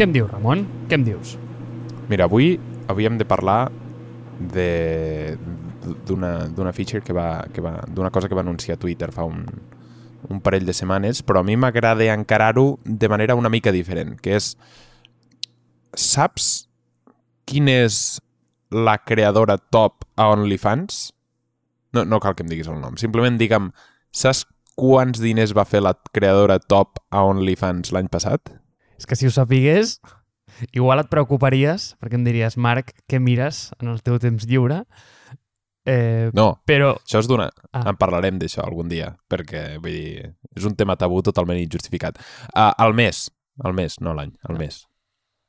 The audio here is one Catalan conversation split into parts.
Què em dius, Ramon? Què em dius? Mira, avui havíem de parlar d'una feature que va, que va d'una cosa que va anunciar Twitter fa un, un parell de setmanes, però a mi m'agrada encarar-ho de manera una mica diferent, que és saps quin és la creadora top a OnlyFans? No, no cal que em diguis el nom, simplement digue'm, saps quants diners va fer la creadora top a OnlyFans l'any passat? És que si ho sapigués, igual et preocuparies, perquè em diries, Marc, què mires en el teu temps lliure? Eh, No, però, Això és d'una... Ah. Ah. En parlarem d'això algun dia, perquè vull dir, és un tema tabú totalment injustificat. Uh, al mes, al mes, no l'any, al No. mes.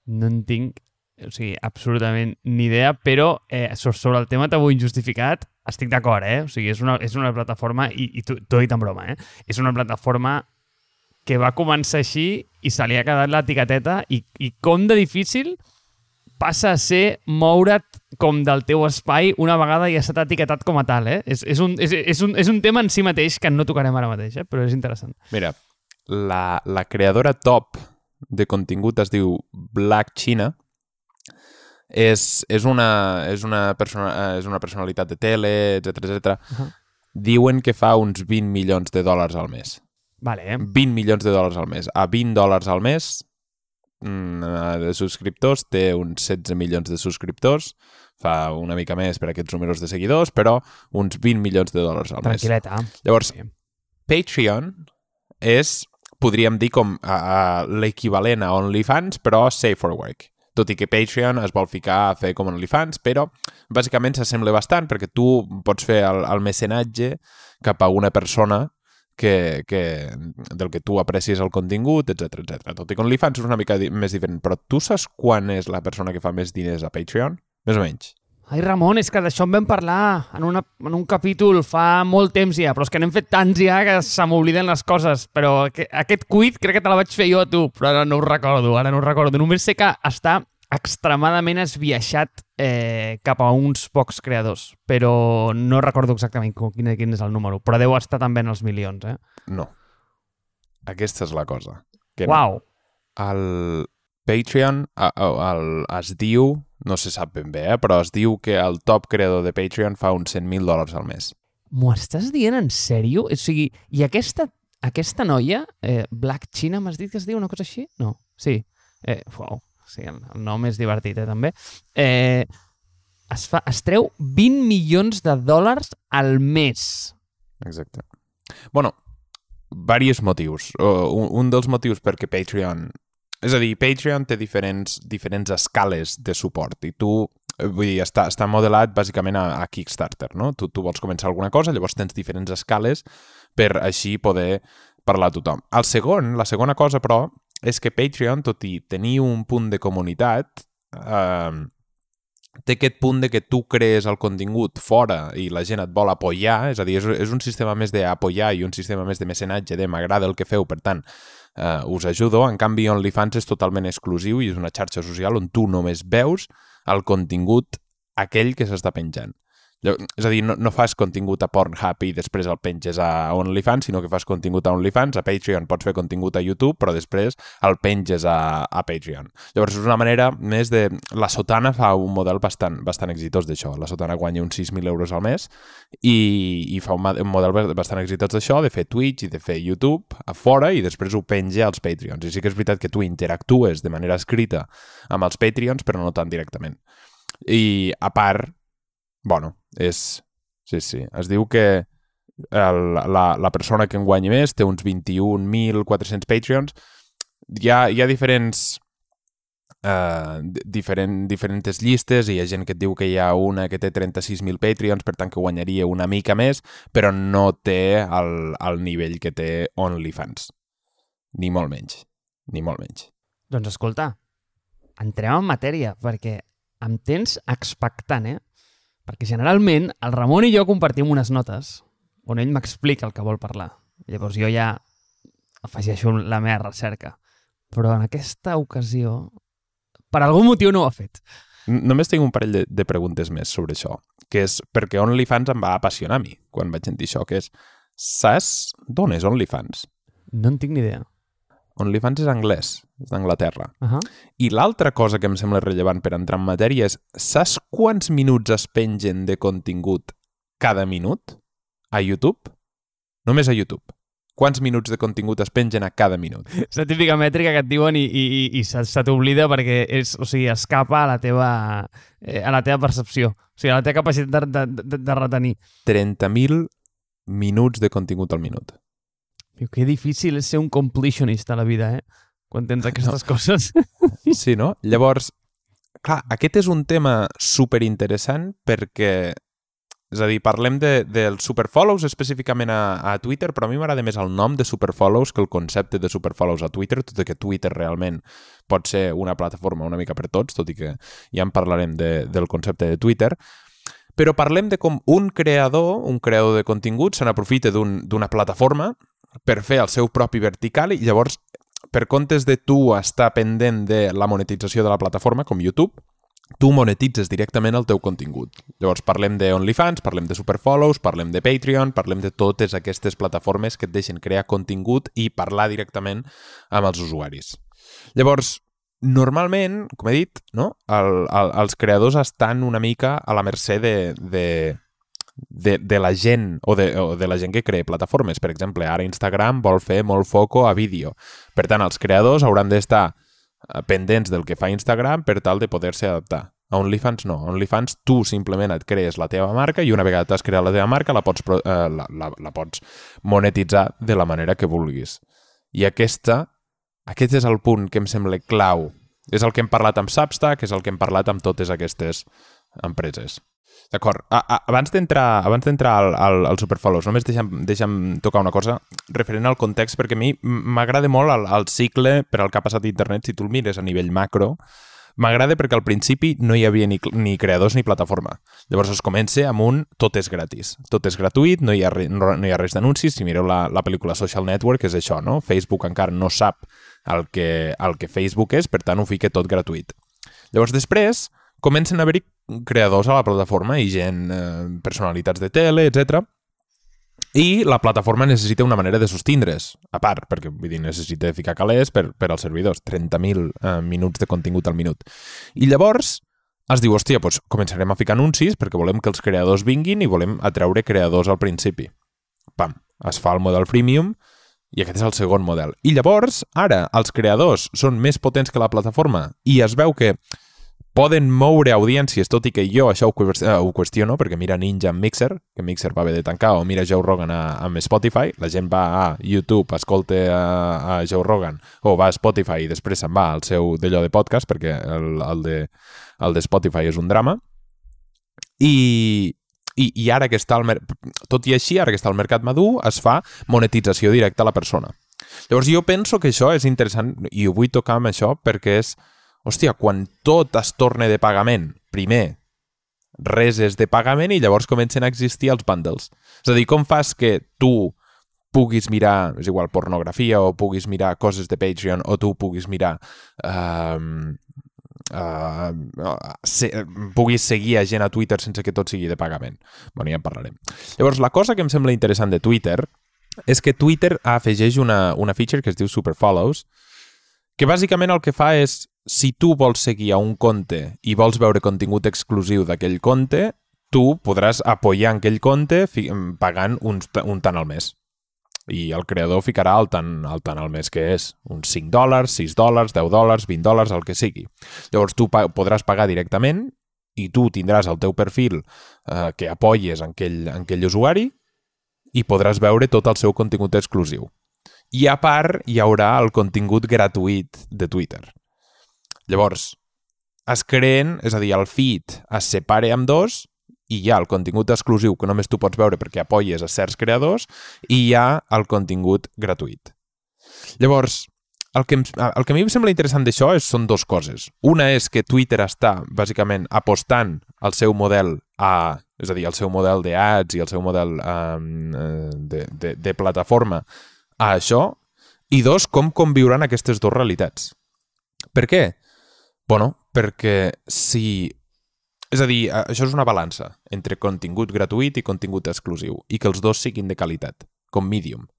no en tinc o sigui, absolutament ni idea, però eh, so- sobre el tema tabú injustificat estic d'acord, eh? O sigui, és una, és una plataforma, i, i t'ho t'ho he dit en broma, eh? És una plataforma que va començar així i se li ha quedat l'etiqueteta i, i com de difícil passa a ser moure't com del teu espai una vegada ja s'ha etiquetat com a tal, eh? És, és, un, és, és, un, és un tema en si mateix que no tocarem ara mateix, eh? Però és interessant. Mira, la, la creadora top de contingut es diu Black China. És, és, una, és, una persona, és una personalitat de tele, etc etc. Ahà. Diuen que fa uns 20 milions de dòlars al mes. Vale, eh? 20 milions de dòlars al mes. A 20 dòlars al mes mm, de subscriptors, té uns 16 milions de subscriptors, fa una mica més per aquests números de seguidors, però uns 20 milions de dòlars al mes. Tranquil·leta. Llavors, Sí. Patreon és, podríem dir, com a l'equivalent a OnlyFans, però safe for work. Tot i que Patreon es vol ficar a fer com OnlyFans, però bàsicament s'assembla bastant perquè tu pots fer el, el mecenatge cap a una persona que, que, del que tu aprecies el contingut, etc etc. Tot i que OnlyFans és una mica di més diferent, però tu saps quan és la persona que fa més diners a Patreon? Més o menys. Ai, Ramon, és que d'això en vam parlar en, una, en un capítol fa molt temps ja, però és que n'hem fet tants ja que se m'obliden les coses. Però que, aquest cuit crec que te la vaig fer jo a tu, però ara no ho recordo, ara no ho recordo. Només sé que està extremadament esbiaixat eh, cap a uns pocs creadors, però no recordo exactament quin, quin és el número, però deu estar també en els milions, eh? No. Aquesta és la cosa. Que no. Uau! el Patreon a- el, es diu, no se sap ben bé, eh, però es diu que el top creador de Patreon fa uns 100.000 dòlars al mes. M'ho estàs dient en sèrio? O sigui, i aquesta, aquesta noia, eh, Black China, m'has dit que es diu una cosa així? No, sí. Eh, uau, sí, el, el nom és divertit, eh, també. Eh, es, fa, es treu 20 milions de dòlars al mes. Exacte. bueno, diversos motius. Uh, un, un dels motius perquè Patreon... És a dir, Patreon té diferents, diferents escales de suport i tu, eh, vull dir, està, està modelat bàsicament a, a Kickstarter, no? Tu, tu vols començar alguna cosa, llavors tens diferents escales per així poder parlar a tothom. El segon, la segona cosa, però, és que Patreon, tot i tenir un punt de comunitat, eh, té aquest punt de que tu crees el contingut fora i la gent et vol apoyar, és a dir, és, és un sistema més d'apoyar i un sistema més de mecenatge, de m'agrada el que feu, per tant, eh, us ajudo. En canvi, OnlyFans és totalment exclusiu i és una xarxa social on tu només veus el contingut aquell que s'està penjant. És a dir, no, no fas contingut a Pornhub i després el penges a OnlyFans, sinó que fas contingut a OnlyFans, a Patreon pots fer contingut a YouTube, però després el penges a, a Patreon. Llavors és una manera més de... La Sotana fa un model bastant, bastant exitós d'això. La Sotana guanya uns 6.000 euros al mes i, i fa un, un model bastant exitós d'això, de fer Twitch i de fer YouTube a fora i després ho penja als Patreons. I sí que és veritat que tu interactues de manera escrita amb els Patreons, però no tan directament. I a part, bueno, és... Sí, sí. Es diu que el, la, la persona que en guanyi més té uns 21.400 Patreons. Hi ha, hi ha diferents uh, diferent, diferents llistes i hi ha gent que et diu que hi ha una que té 36.000 Patreons, per tant que guanyaria una mica més, però no té el, el nivell que té OnlyFans. Ni molt menys. Ni molt menys. Doncs escolta, entrem en matèria, perquè em tens expectant, eh? Perquè generalment el Ramon i jo compartim unes notes on ell m'explica el que vol parlar. Llavors jo ja afegeixo la meva recerca. Però en aquesta ocasió, per algun motiu no ho ha fet. Només tinc un parell de, de preguntes més sobre això, que és perquè OnlyFans em va apassionar a mi quan vaig sentir això, que és, saps d'on és OnlyFans? No en tinc ni idea. OnlyFans és anglès, és d'Anglaterra. Uh -huh. I l'altra cosa que em sembla rellevant per entrar en matèria és saps quants minuts es pengen de contingut cada minut a YouTube? Només a YouTube. Quants minuts de contingut es pengen a cada minut? És la típica mètrica que et diuen i, i, i, i se, se t'oblida perquè és, o sigui, escapa a la teva, eh, a la teva percepció. O sigui, a la teva capacitat de, de, de, de retenir. 30.000 minuts de contingut al minut. Diu, que difícil és ser un completionist a la vida, eh? Quan tens aquestes no. coses. Sí, no? Llavors, clar, aquest és un tema super interessant perquè és a dir, parlem de, dels superfollows específicament a, a Twitter, però a mi m'agrada més el nom de superfollows que el concepte de superfollows a Twitter, tot i que Twitter realment pot ser una plataforma una mica per tots, tot i que ja en parlarem de, del concepte de Twitter. Però parlem de com un creador, un creador de contingut, se n'aprofita d'una un, plataforma per fer el seu propi vertical i llavors, per comptes de tu estar pendent de la monetització de la plataforma, com YouTube, tu monetitzes directament el teu contingut. Llavors parlem de OnlyFans, parlem de Superfollows, parlem de Patreon, parlem de totes aquestes plataformes que et deixen crear contingut i parlar directament amb els usuaris. Llavors, normalment, com he dit, no? el, el, els creadors estan una mica a la mercè de, de, de, de la gent o de, o de la gent que crea plataformes. Per exemple, ara Instagram vol fer molt foco a vídeo. Per tant, els creadors hauran d'estar Eh, pendents del que fa Instagram per tal de poder-se adaptar. A OnlyFans no. A OnlyFans tu simplement et crees la teva marca i una vegada t'has creat la teva marca la pots, eh, la, la, la pots monetitzar de la manera que vulguis. I aquesta, aquest és el punt que em sembla clau. És el que hem parlat amb Substack, és el que hem parlat amb totes aquestes empreses. D'acord. Abans d'entrar abans d'entrar al, al, al Superfollows, només deixa'm, deixa'm tocar una cosa referent al context, perquè a mi m'agrada molt el, el cicle per al que ha passat internet, si tu el mires a nivell macro, M'agrada perquè al principi no hi havia ni, ni creadors ni plataforma. Llavors es comença amb un tot és gratis. Tot és gratuït, no hi ha, re, no, no hi ha res d'anuncis. Si mireu la, la pel·lícula Social Network és això, no? Facebook encara no sap el que, el que Facebook és, per tant ho fica tot gratuït. Llavors després comencen a haver-hi creadors a la plataforma i gent, eh, personalitats de tele, etc. I la plataforma necessita una manera de sostindre's, a part, perquè vull dir, necessita ficar calés per, per als servidors, 30.000 eh, minuts de contingut al minut. I llavors es diu, hòstia, doncs començarem a ficar anuncis perquè volem que els creadors vinguin i volem atreure creadors al principi. Pam, es fa el model freemium i aquest és el segon model. I llavors, ara, els creadors són més potents que la plataforma i es veu que poden moure audiències, tot i que jo això ho, eh, ho qüestiono, perquè mira Ninja amb Mixer, que Mixer va haver de tancar, o mira Joe Rogan amb Spotify, la gent va a YouTube, escolta a, a Joe Rogan, o va a Spotify i després se'n va al seu d'allò de podcast, perquè el, el, de, el de Spotify és un drama, i, i, i ara que està al tot i així, ara que està al mercat madur, es fa monetització directa a la persona. Llavors jo penso que això és interessant i ho vull tocar amb això perquè és hòstia, quan tot es torna de pagament, primer res és de pagament i llavors comencen a existir els bundles. És a dir, com fas que tu puguis mirar, és igual, pornografia o puguis mirar coses de Patreon o tu puguis mirar uh, uh, se, puguis seguir a gent a Twitter sense que tot sigui de pagament. Bueno, ja en parlarem. Llavors, la cosa que em sembla interessant de Twitter és que Twitter afegeix una, una feature que es diu Super Follows, que bàsicament el que fa és si tu vols seguir a un compte i vols veure contingut exclusiu d'aquell compte, tu podràs apoyar aquell compte pagant un, un tant al mes. I el creador ficarà el tant, el tant al mes que és, uns 5 dòlars, 6 dòlars, 10 dòlars, 20 dòlars, el que sigui. Llavors tu pa podràs pagar directament i tu tindràs el teu perfil eh, que apoyes en aquell, en aquell usuari i podràs veure tot el seu contingut exclusiu. I a part hi haurà el contingut gratuït de Twitter. Llavors, es creen, és a dir, el feed es separa amb dos i hi ha el contingut exclusiu que només tu pots veure perquè apoyes a certs creadors i hi ha el contingut gratuït. Llavors, el que, el que a mi em sembla interessant d'això són dues coses. Una és que Twitter està, bàsicament, apostant al seu model a, és a dir, el seu model d'ads i el seu model um, de, de, de plataforma a això, i dos, com conviuran aquestes dues realitats. Per què? Bueno, perquè si... És a dir, això és una balança entre contingut gratuït i contingut exclusiu i que els dos siguin de qualitat, com medium.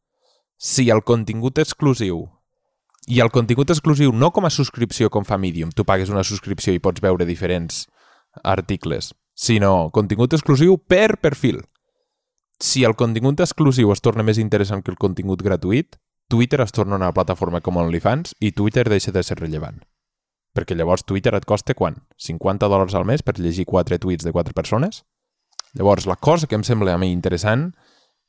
Si el contingut exclusiu I el contingut exclusiu no com a subscripció com fa Medium, tu pagues una subscripció i pots veure diferents articles, sinó contingut exclusiu per perfil. Si el contingut exclusiu es torna més interessant que el contingut gratuït, Twitter es torna una plataforma com OnlyFans i Twitter deixa de ser rellevant. Perquè llavors Twitter et costa quan? 50 dòlars al mes per llegir 4 tuits de 4 persones? Llavors, la cosa que em sembla a mi interessant,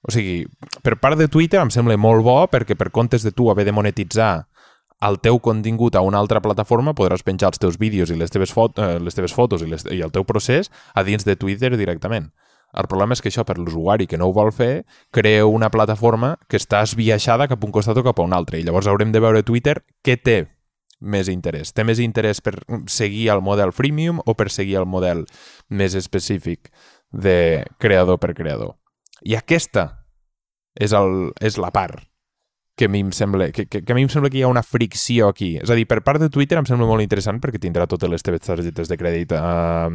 o sigui, per part de Twitter em sembla molt bo perquè per comptes de tu haver de monetitzar el teu contingut a una altra plataforma podràs penjar els teus vídeos i les teves, fot eh, les teves fotos i, les, i el teu procés a dins de Twitter directament. El problema és que això, per l'usuari que no ho vol fer, crea una plataforma que està esbiaixada cap a un costat o cap a un altre. I llavors haurem de veure Twitter què té més interès. Té més interès per seguir el model freemium o per seguir el model més específic de creador per creador. I aquesta és, el, és la part que a mi em sembla que, que, que a mi em sembla que hi ha una fricció aquí. És a dir, per part de Twitter em sembla molt interessant perquè tindrà totes les teves targetes de crèdit uh,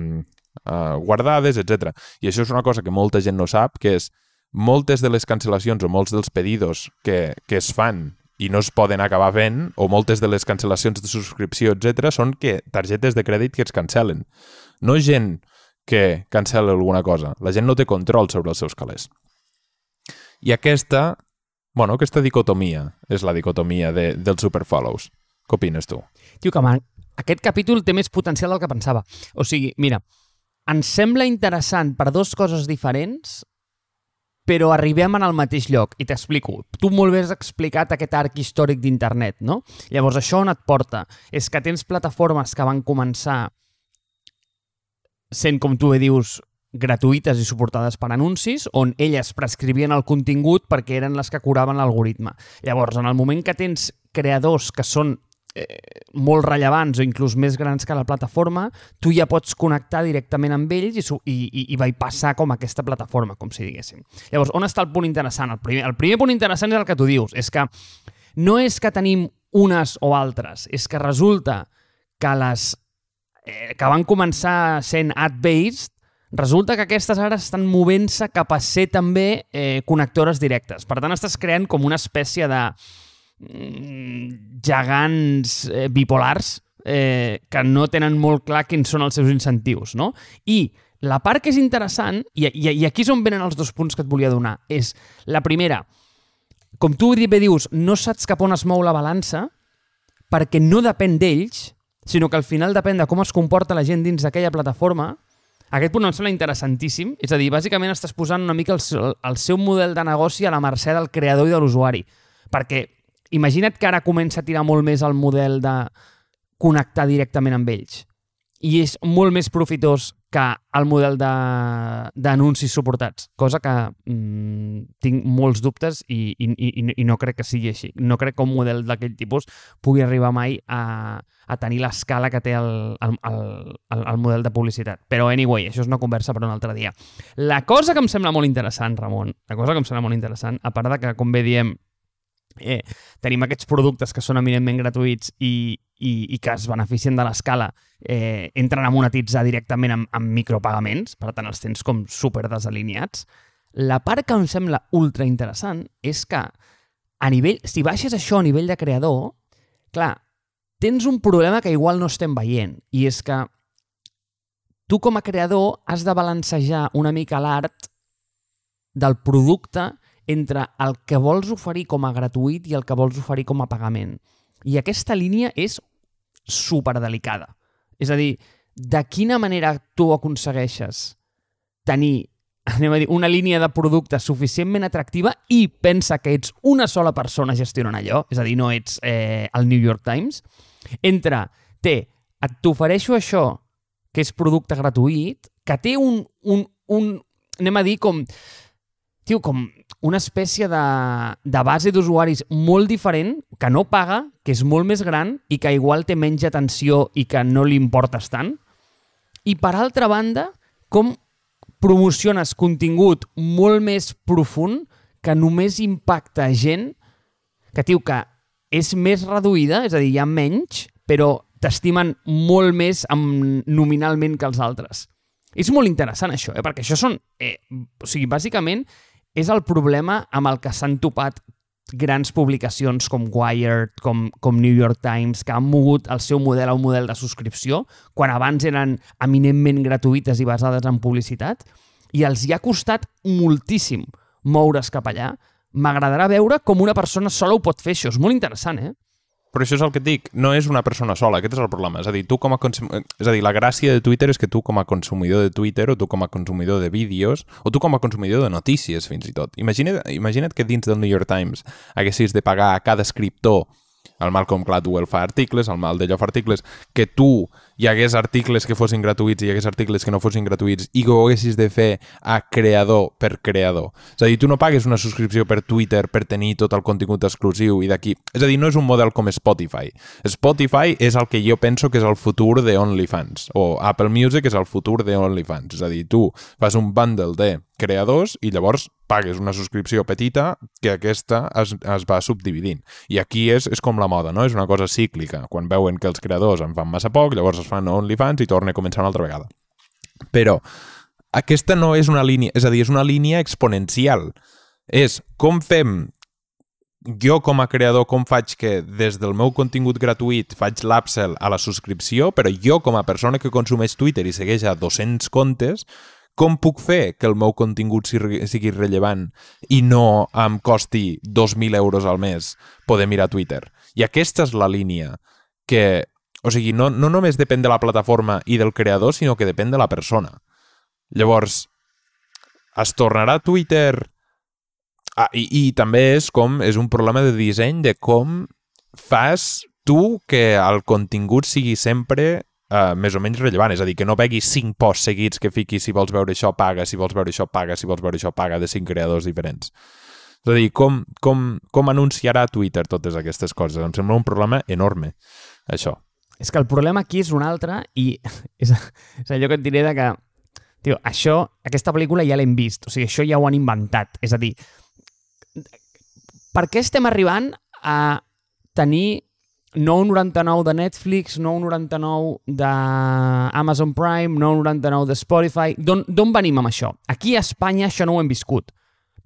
uh, guardades, etc. I això és una cosa que molta gent no sap, que és moltes de les cancel·lacions o molts dels pedidos que, que es fan i no es poden acabar fent, o moltes de les cancel·lacions de subscripció, etc, són que targetes de crèdit que es cancel·len. No gent que cancel·la alguna cosa. La gent no té control sobre els seus calés. I aquesta Bueno, aquesta dicotomia és la dicotomia de, dels superfollows. Què opines tu? Tio, que man, aquest capítol té més potencial del que pensava. O sigui, mira, ens sembla interessant per dues coses diferents, però arribem en el mateix lloc. I t'explico. Tu molt bé has explicat aquest arc històric d'internet, no? Llavors, això on et porta? És que tens plataformes que van començar sent, com tu bé dius, gratuïtes i suportades per anuncis, on elles prescrivien el contingut perquè eren les que curaven l'algoritme. Llavors, en el moment que tens creadors que són eh, molt rellevants o inclús més grans que la plataforma, tu ja pots connectar directament amb ells i, i, i, i vaig passar com aquesta plataforma, com si diguéssim. Llavors, on està el punt interessant? El primer, el primer punt interessant és el que tu dius, és que no és que tenim unes o altres, és que resulta que les eh, que van començar sent ad-based Resulta que aquestes ara estan movent-se cap a ser també eh, connectores directes. Per tant, estàs creant com una espècie de gegants eh, bipolars eh, que no tenen molt clar quins són els seus incentius, no? I la part que és interessant, i, i, i aquí és on venen els dos punts que et volia donar, és la primera, com tu bé dius, no saps cap on es mou la balança perquè no depèn d'ells, sinó que al final depèn de com es comporta la gent dins d'aquella plataforma aquest punt em sembla interessantíssim. És a dir, bàsicament estàs posant una mica el, el seu model de negoci a la mercè del creador i de l'usuari. Perquè imagina't que ara comença a tirar molt més el model de connectar directament amb ells. I és molt més profitós que el model d'anuncis suportats, cosa que mm, tinc molts dubtes i, i, i, i no crec que sigui així. No crec que un model d'aquell tipus pugui arribar mai a, a tenir l'escala que té el, el, el, el model de publicitat. Però, anyway, això és una conversa per un altre dia. La cosa que em sembla molt interessant, Ramon, la cosa que em sembla molt interessant, a part de que, com bé diem, eh, tenim aquests productes que són eminentment gratuïts i, i, i que es beneficien de l'escala, eh, entren a monetitzar directament amb, amb micropagaments, per tant els tens com super desalineats. La part que em sembla ultra interessant és que a nivell, si baixes això a nivell de creador, clar, tens un problema que igual no estem veient, i és que tu com a creador has de balancejar una mica l'art del producte entre el que vols oferir com a gratuït i el que vols oferir com a pagament. I aquesta línia és superdelicada. És a dir, de quina manera tu aconsegueixes tenir anem a dir, una línia de producte suficientment atractiva i pensa que ets una sola persona gestionant allò, és a dir, no ets eh, el New York Times, entre té, et t'ofereixo això, que és producte gratuït, que té un, un, un anem a dir, com tio, com una espècie de, de base d'usuaris molt diferent, que no paga, que és molt més gran i que igual té menys atenció i que no li importes tant. I per altra banda, com promociones contingut molt més profund que només impacta gent que, tio, que és més reduïda, és a dir, hi ha menys, però t'estimen molt més amb, nominalment que els altres. És molt interessant això, eh? perquè això són... Eh, o sigui, bàsicament, és el problema amb el que s'han topat grans publicacions com Wired, com, com New York Times, que han mogut el seu model a un model de subscripció, quan abans eren eminentment gratuïtes i basades en publicitat, i els hi ha costat moltíssim moure's cap allà. M'agradarà veure com una persona sola ho pot fer això. És molt interessant, eh? Però això és el que et dic, no és una persona sola, aquest és el problema. És a dir, tu com a consum... és a dir, la gràcia de Twitter és que tu com a consumidor de Twitter o tu com a consumidor de vídeos o tu com a consumidor de notícies fins i tot. Imagina't, imagina't que dins del New York Times haguessis de pagar a cada escriptor el Malcolm Gladwell fa articles, el Mal de fa articles, que tu hi hagués articles que fossin gratuïts i hi hagués articles que no fossin gratuïts i que ho haguessis de fer a creador per creador. És a dir, tu no pagues una subscripció per Twitter per tenir tot el contingut exclusiu i d'aquí... És a dir, no és un model com Spotify. Spotify és el que jo penso que és el futur de OnlyFans o Apple Music és el futur de OnlyFans. És a dir, tu fas un bundle de creadors i llavors pagues una subscripció petita que aquesta es, es va subdividint. I aquí és, és com la moda, no? És una cosa cíclica. Quan veuen que els creadors en fan massa poc, llavors es fan OnlyFans i torna a començar una altra vegada. Però aquesta no és una línia, és a dir, és una línia exponencial. És com fem jo com a creador, com faig que des del meu contingut gratuït faig l'upsell a la subscripció, però jo com a persona que consumeix Twitter i segueix a 200 comptes, com puc fer que el meu contingut sigui rellevant i no em costi 2.000 euros al mes poder mirar Twitter? I aquesta és la línia que... O sigui, no, no només depèn de la plataforma i del creador, sinó que depèn de la persona. Llavors, es tornarà Twitter... Ah, i, I també és com és un problema de disseny de com fas tu que el contingut sigui sempre uh, més o menys rellevant, és a dir, que no veguis cinc posts seguits que fiquis si vols veure això paga, si vols veure això paga, si vols veure això paga, de cinc creadors diferents. És a dir, com, com, com anunciarà Twitter totes aquestes coses? Em sembla un problema enorme, això. És que el problema aquí és un altre i és, és allò que et diré de que tio, això, aquesta pel·lícula ja l'hem vist, o sigui, això ja ho han inventat. És a dir, per què estem arribant a tenir 9,99 de Netflix, 9,99 d'Amazon Prime, 9,99 de Spotify... D'on venim amb això? Aquí a Espanya això no ho hem viscut.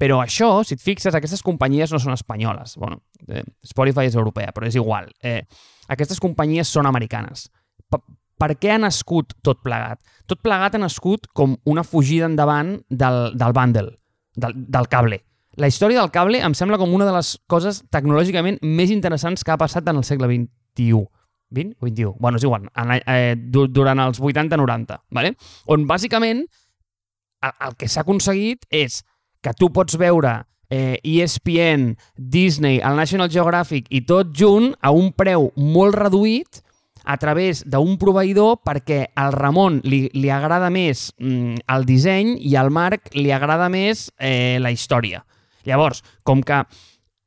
Però això, si et fixes, aquestes companyies no són espanyoles. bueno, eh, Spotify és europea, però és igual. Eh, aquestes companyies són americanes. Per, per què ha nascut tot plegat? Tot plegat ha nascut com una fugida endavant del, del bundle, del, del cable la història del cable em sembla com una de les coses tecnològicament més interessants que ha passat en el segle XXI. 20 o 21? Bueno, és igual, en, eh, durant els 80-90, ¿vale? on bàsicament el, el que s'ha aconseguit és que tu pots veure eh, ESPN, Disney, el National Geographic i tot junt a un preu molt reduït a través d'un proveïdor perquè al Ramon li, li agrada més mm, el disseny i al Marc li agrada més eh, la història. Llavors, com que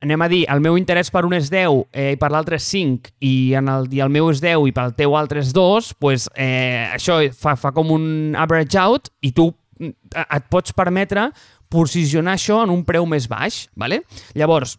anem a dir, el meu interès per un és 10 eh, i per l'altre és 5 i, en el, i el meu és 10 i pel teu altre és 2, pues, eh, això fa, fa com un average out i tu mm, et pots permetre posicionar això en un preu més baix. ¿vale? Llavors,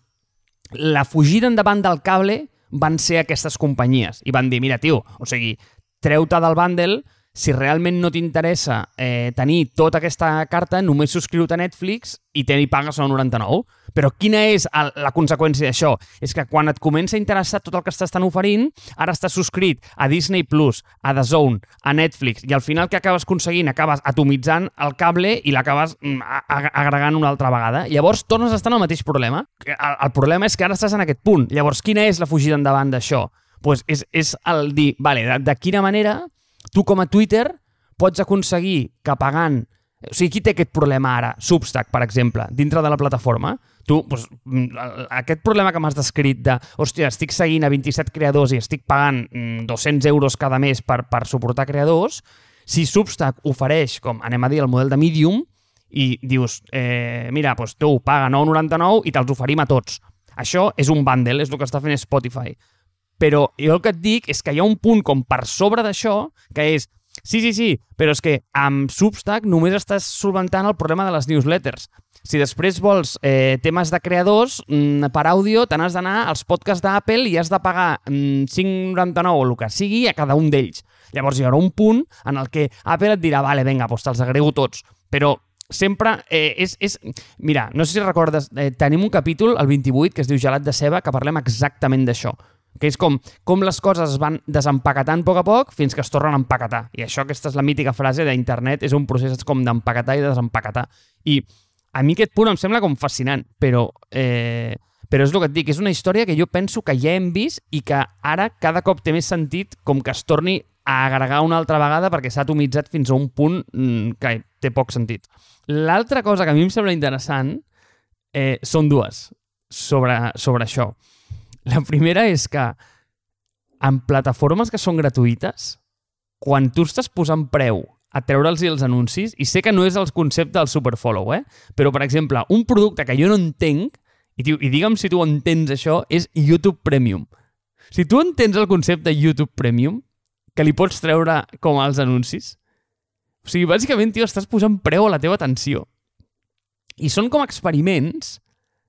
la fugida endavant del cable van ser aquestes companyies i van dir, mira, tio, o sigui, treu-te del bundle si realment no t'interessa eh, tenir tota aquesta carta, només subscriu-te a Netflix i te n'hi pagues el 99. Però quina és el, la conseqüència d'això? És que quan et comença a interessar tot el que t'estan oferint, ara estàs subscrit a Disney+, Plus, a The Zone, a Netflix, i al final que acabes aconseguint? Acabes atomitzant el cable i l'acabes mm, agregant una altra vegada. Llavors tornes a estar en el mateix problema. El, el problema és que ara estàs en aquest punt. Llavors, quina és la fugida endavant d'això? Pues és, és el dir, vale, de, de quina manera tu com a Twitter pots aconseguir que pagant... O sigui, qui té aquest problema ara? Substack, per exemple, dintre de la plataforma. Tu, doncs, aquest problema que m'has descrit de, hòstia, estic seguint a 27 creadors i estic pagant 200 mm, euros cada mes per, per suportar creadors, si Substack ofereix, com anem a dir, el model de Medium, i dius, eh, mira, doncs tu paga 9,99 i te'ls oferim a tots. Això és un bundle, és el que està fent Spotify. Però jo el que et dic és que hi ha un punt com per sobre d'això, que és, sí, sí, sí, però és que amb Substack només estàs solventant el problema de les newsletters. Si després vols eh, temes de creadors, mm, per àudio te n'has d'anar als podcasts d'Apple i has de pagar mm, 5,99 o el que sigui a cada un d'ells. Llavors hi haurà un punt en el que Apple et dirà, vale, vinga, doncs te'ls agrego tots. Però sempre eh, és, és... Mira, no sé si recordes, eh, tenim un capítol, el 28, que es diu Gelat de ceba, que parlem exactament d'això que és com, com les coses es van desempaquetant a poc a poc fins que es tornen a empaquetar. I això, aquesta és la mítica frase d'internet, és un procés com d'empaquetar i de desempaquetar. I a mi aquest punt em sembla com fascinant, però, eh, però és el que et dic, és una història que jo penso que ja hem vist i que ara cada cop té més sentit com que es torni a agregar una altra vegada perquè s'ha atomitzat fins a un punt mm, que té poc sentit. L'altra cosa que a mi em sembla interessant eh, són dues sobre, sobre això. La primera és que en plataformes que són gratuïtes, quan tu estàs posant preu a treure'ls els anuncis, i sé que no és el concepte del superfollow, eh? però, per exemple, un producte que jo no entenc, i, tio, i digue'm si tu entens això, és YouTube Premium. Si tu entens el concepte YouTube Premium, que li pots treure com als anuncis, o sigui, bàsicament, tio, estàs posant preu a la teva atenció. I són com experiments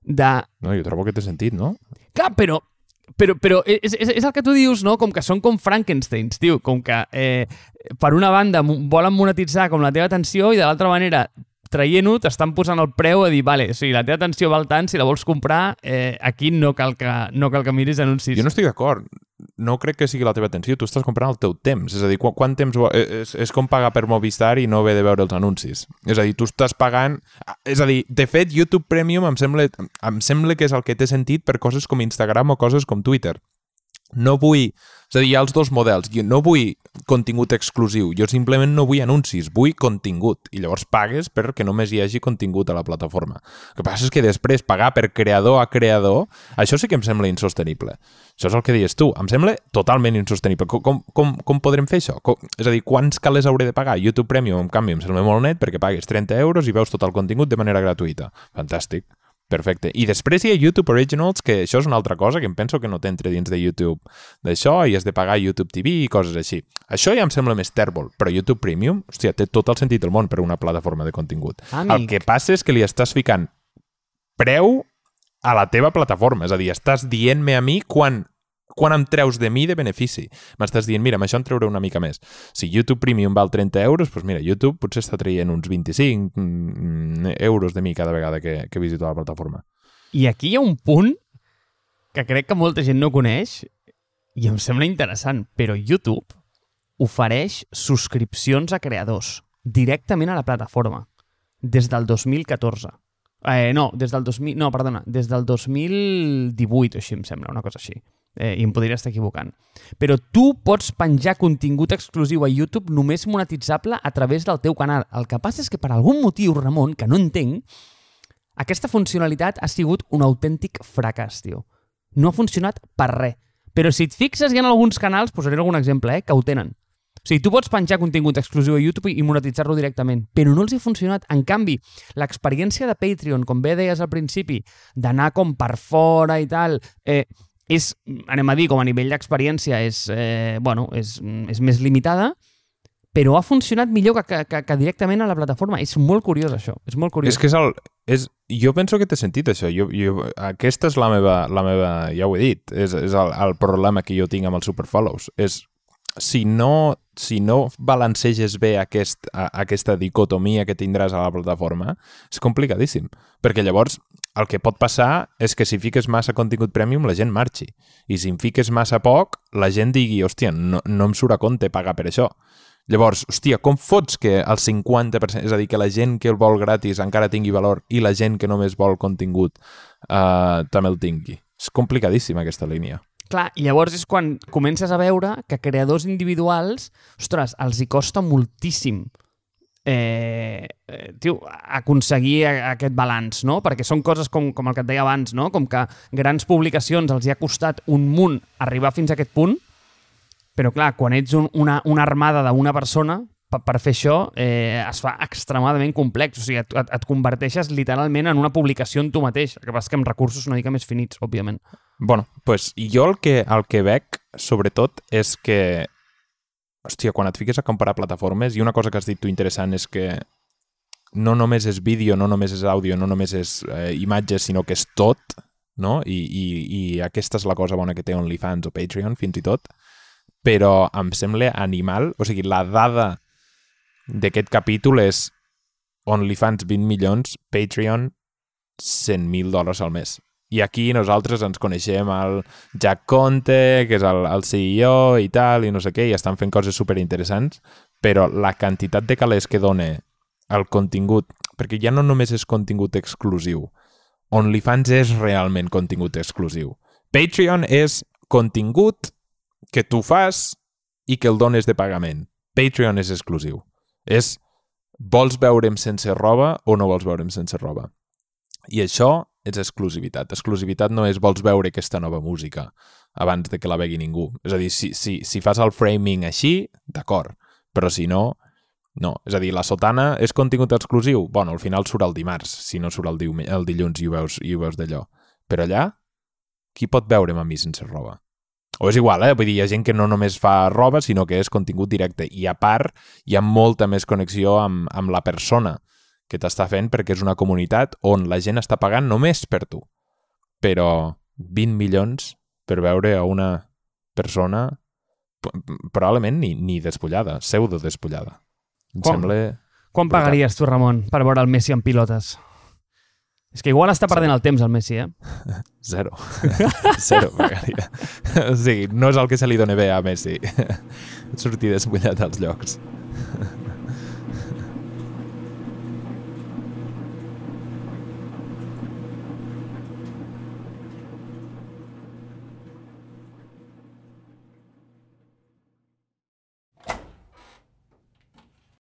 de... No, jo trobo que té sentit, no? Clar, però però, però és, és, és el que tu dius, no? Com que són com Frankensteins, tio. Com que, eh, per una banda, volen monetitzar com la teva atenció i de l'altra manera traient-ho, t'estan posant el preu a dir, vale, o sigui, la teva atenció val tant, si la vols comprar, eh, aquí no cal, que, no cal que miris anuncis. Jo no estic d'acord. No crec que sigui la teva atenció, tu estàs comprant el teu temps. És a dir, quant, quant temps... Eh, és, és com pagar per Movistar i no haver de veure els anuncis. És a dir, tu estàs pagant... És a dir, de fet, YouTube Premium em sembla, em sembla que és el que té sentit per coses com Instagram o coses com Twitter. No vull és a dir, hi ha els dos models. Jo no vull contingut exclusiu, jo simplement no vull anuncis, vull contingut. I llavors pagues perquè només hi hagi contingut a la plataforma. El que passa és que després pagar per creador a creador, això sí que em sembla insostenible. Això és el que dius tu. Em sembla totalment insostenible. Com, com, com podrem fer això? Com, és a dir, quants calés hauré de pagar? YouTube Premium, en canvi, em sembla molt net perquè pagues 30 euros i veus tot el contingut de manera gratuïta. Fantàstic. Perfecte. I després hi ha YouTube Originals, que això és una altra cosa que em penso que no t'entra dins de YouTube d'això i has de pagar YouTube TV i coses així. Això ja em sembla més tèrbol, però YouTube Premium, hòstia, té tot el sentit del món per una plataforma de contingut. Amic. El que passa és que li estàs ficant preu a la teva plataforma, és a dir, estàs dient-me a mi quan quan em treus de mi de benefici? M'estàs dient, mira, amb això em treuré una mica més. Si YouTube Premium val 30 euros, doncs mira, YouTube potser està traient uns 25 mm, euros de mi cada vegada que, que visito la plataforma. I aquí hi ha un punt que crec que molta gent no coneix i em sembla interessant, però YouTube ofereix subscripcions a creadors directament a la plataforma des del 2014. Eh, no, des del 2000, no, perdona, des del 2018 o així em sembla, una cosa així eh, i em podria estar equivocant. Però tu pots penjar contingut exclusiu a YouTube només monetitzable a través del teu canal. El que passa és que per algun motiu, Ramon, que no entenc, aquesta funcionalitat ha sigut un autèntic fracàs, tio. No ha funcionat per res. Però si et fixes, hi ha alguns canals, posaré algun exemple, eh, que ho tenen. O sigui, tu pots penjar contingut exclusiu a YouTube i monetitzar-lo directament, però no els ha funcionat. En canvi, l'experiència de Patreon, com bé deies al principi, d'anar com per fora i tal, eh, és, anem a dir, com a nivell d'experiència és, eh, bueno, és, és més limitada, però ha funcionat millor que, que, que directament a la plataforma. És molt curiós, això. És molt curiós. És que és el... És, jo penso que té sentit, això. Jo, jo, aquesta és la meva, la meva... Ja ho he dit. És, és el, el problema que jo tinc amb els superfollows. És si no, si no balanceges bé aquest, a, aquesta dicotomia que tindràs a la plataforma, és complicadíssim. Perquè llavors el que pot passar és que si fiques massa contingut premium la gent marxi. I si em fiques massa poc, la gent digui, hòstia, no, no em surt a compte pagar per això. Llavors, hòstia, com fots que el 50%, és a dir, que la gent que el vol gratis encara tingui valor i la gent que només vol contingut uh, també el tingui? És complicadíssima aquesta línia. Clar, i llavors és quan comences a veure que creadors individuals, ostres, els hi costa moltíssim eh, eh, tio, aconseguir aquest balanç, no? Perquè són coses com, com el que et deia abans, no? Com que grans publicacions els hi ha costat un munt arribar fins a aquest punt, però clar, quan ets un, una, una armada d'una persona, per, per fer això eh, es fa extremadament complex. O sigui, et, et, et converteixes literalment en una publicació en tu mateix. El que passa que amb recursos una mica més finits, òbviament. Bueno, pues jo el que, el que veig, sobretot, és que hòstia, quan et fiques a comparar plataformes, i una cosa que has dit tu interessant és que no només és vídeo, no només és àudio, no només és eh, imatges, sinó que és tot, no? I, i, I aquesta és la cosa bona que té OnlyFans o Patreon, fins i tot. Però em sembla animal, o sigui, la dada d'aquest capítol és OnlyFans 20 milions, Patreon 100.000 dòlars al mes. I aquí nosaltres ens coneixem el Jack Conte, que és el, el CEO i tal, i no sé què, i estan fent coses super interessants, però la quantitat de calés que dona el contingut, perquè ja no només és contingut exclusiu, OnlyFans és realment contingut exclusiu. Patreon és contingut que tu fas i que el dones de pagament. Patreon és exclusiu. És vols veure'm sense roba o no vols veure'm sense roba. I això és exclusivitat. Exclusivitat no és vols veure aquesta nova música abans de que la vegui ningú. És a dir, si, si, si fas el framing així, d'acord, però si no, no. És a dir, la sotana és contingut exclusiu? Bueno, al final surt el dimarts, si no surt el, el dilluns i ho veus, i ho veus d'allò. Però allà, qui pot veure'm a mi sense roba? O és igual, eh? Vull dir, hi ha gent que no només fa roba, sinó que és contingut directe. I a part, hi ha molta més connexió amb, amb la persona que t'està fent perquè és una comunitat on la gent està pagant només per tu. Però 20 milions per veure a una persona probablement ni, ni despullada, pseudo despullada. Em Com? sembla... Quan Brutal. pagaries tu, Ramon, per veure el Messi en pilotes? És que igual està perdent el temps, el Messi, eh? Zero. Zero pagaria. O sigui, no és el que se li dona bé a Messi. Sortir despullat als llocs.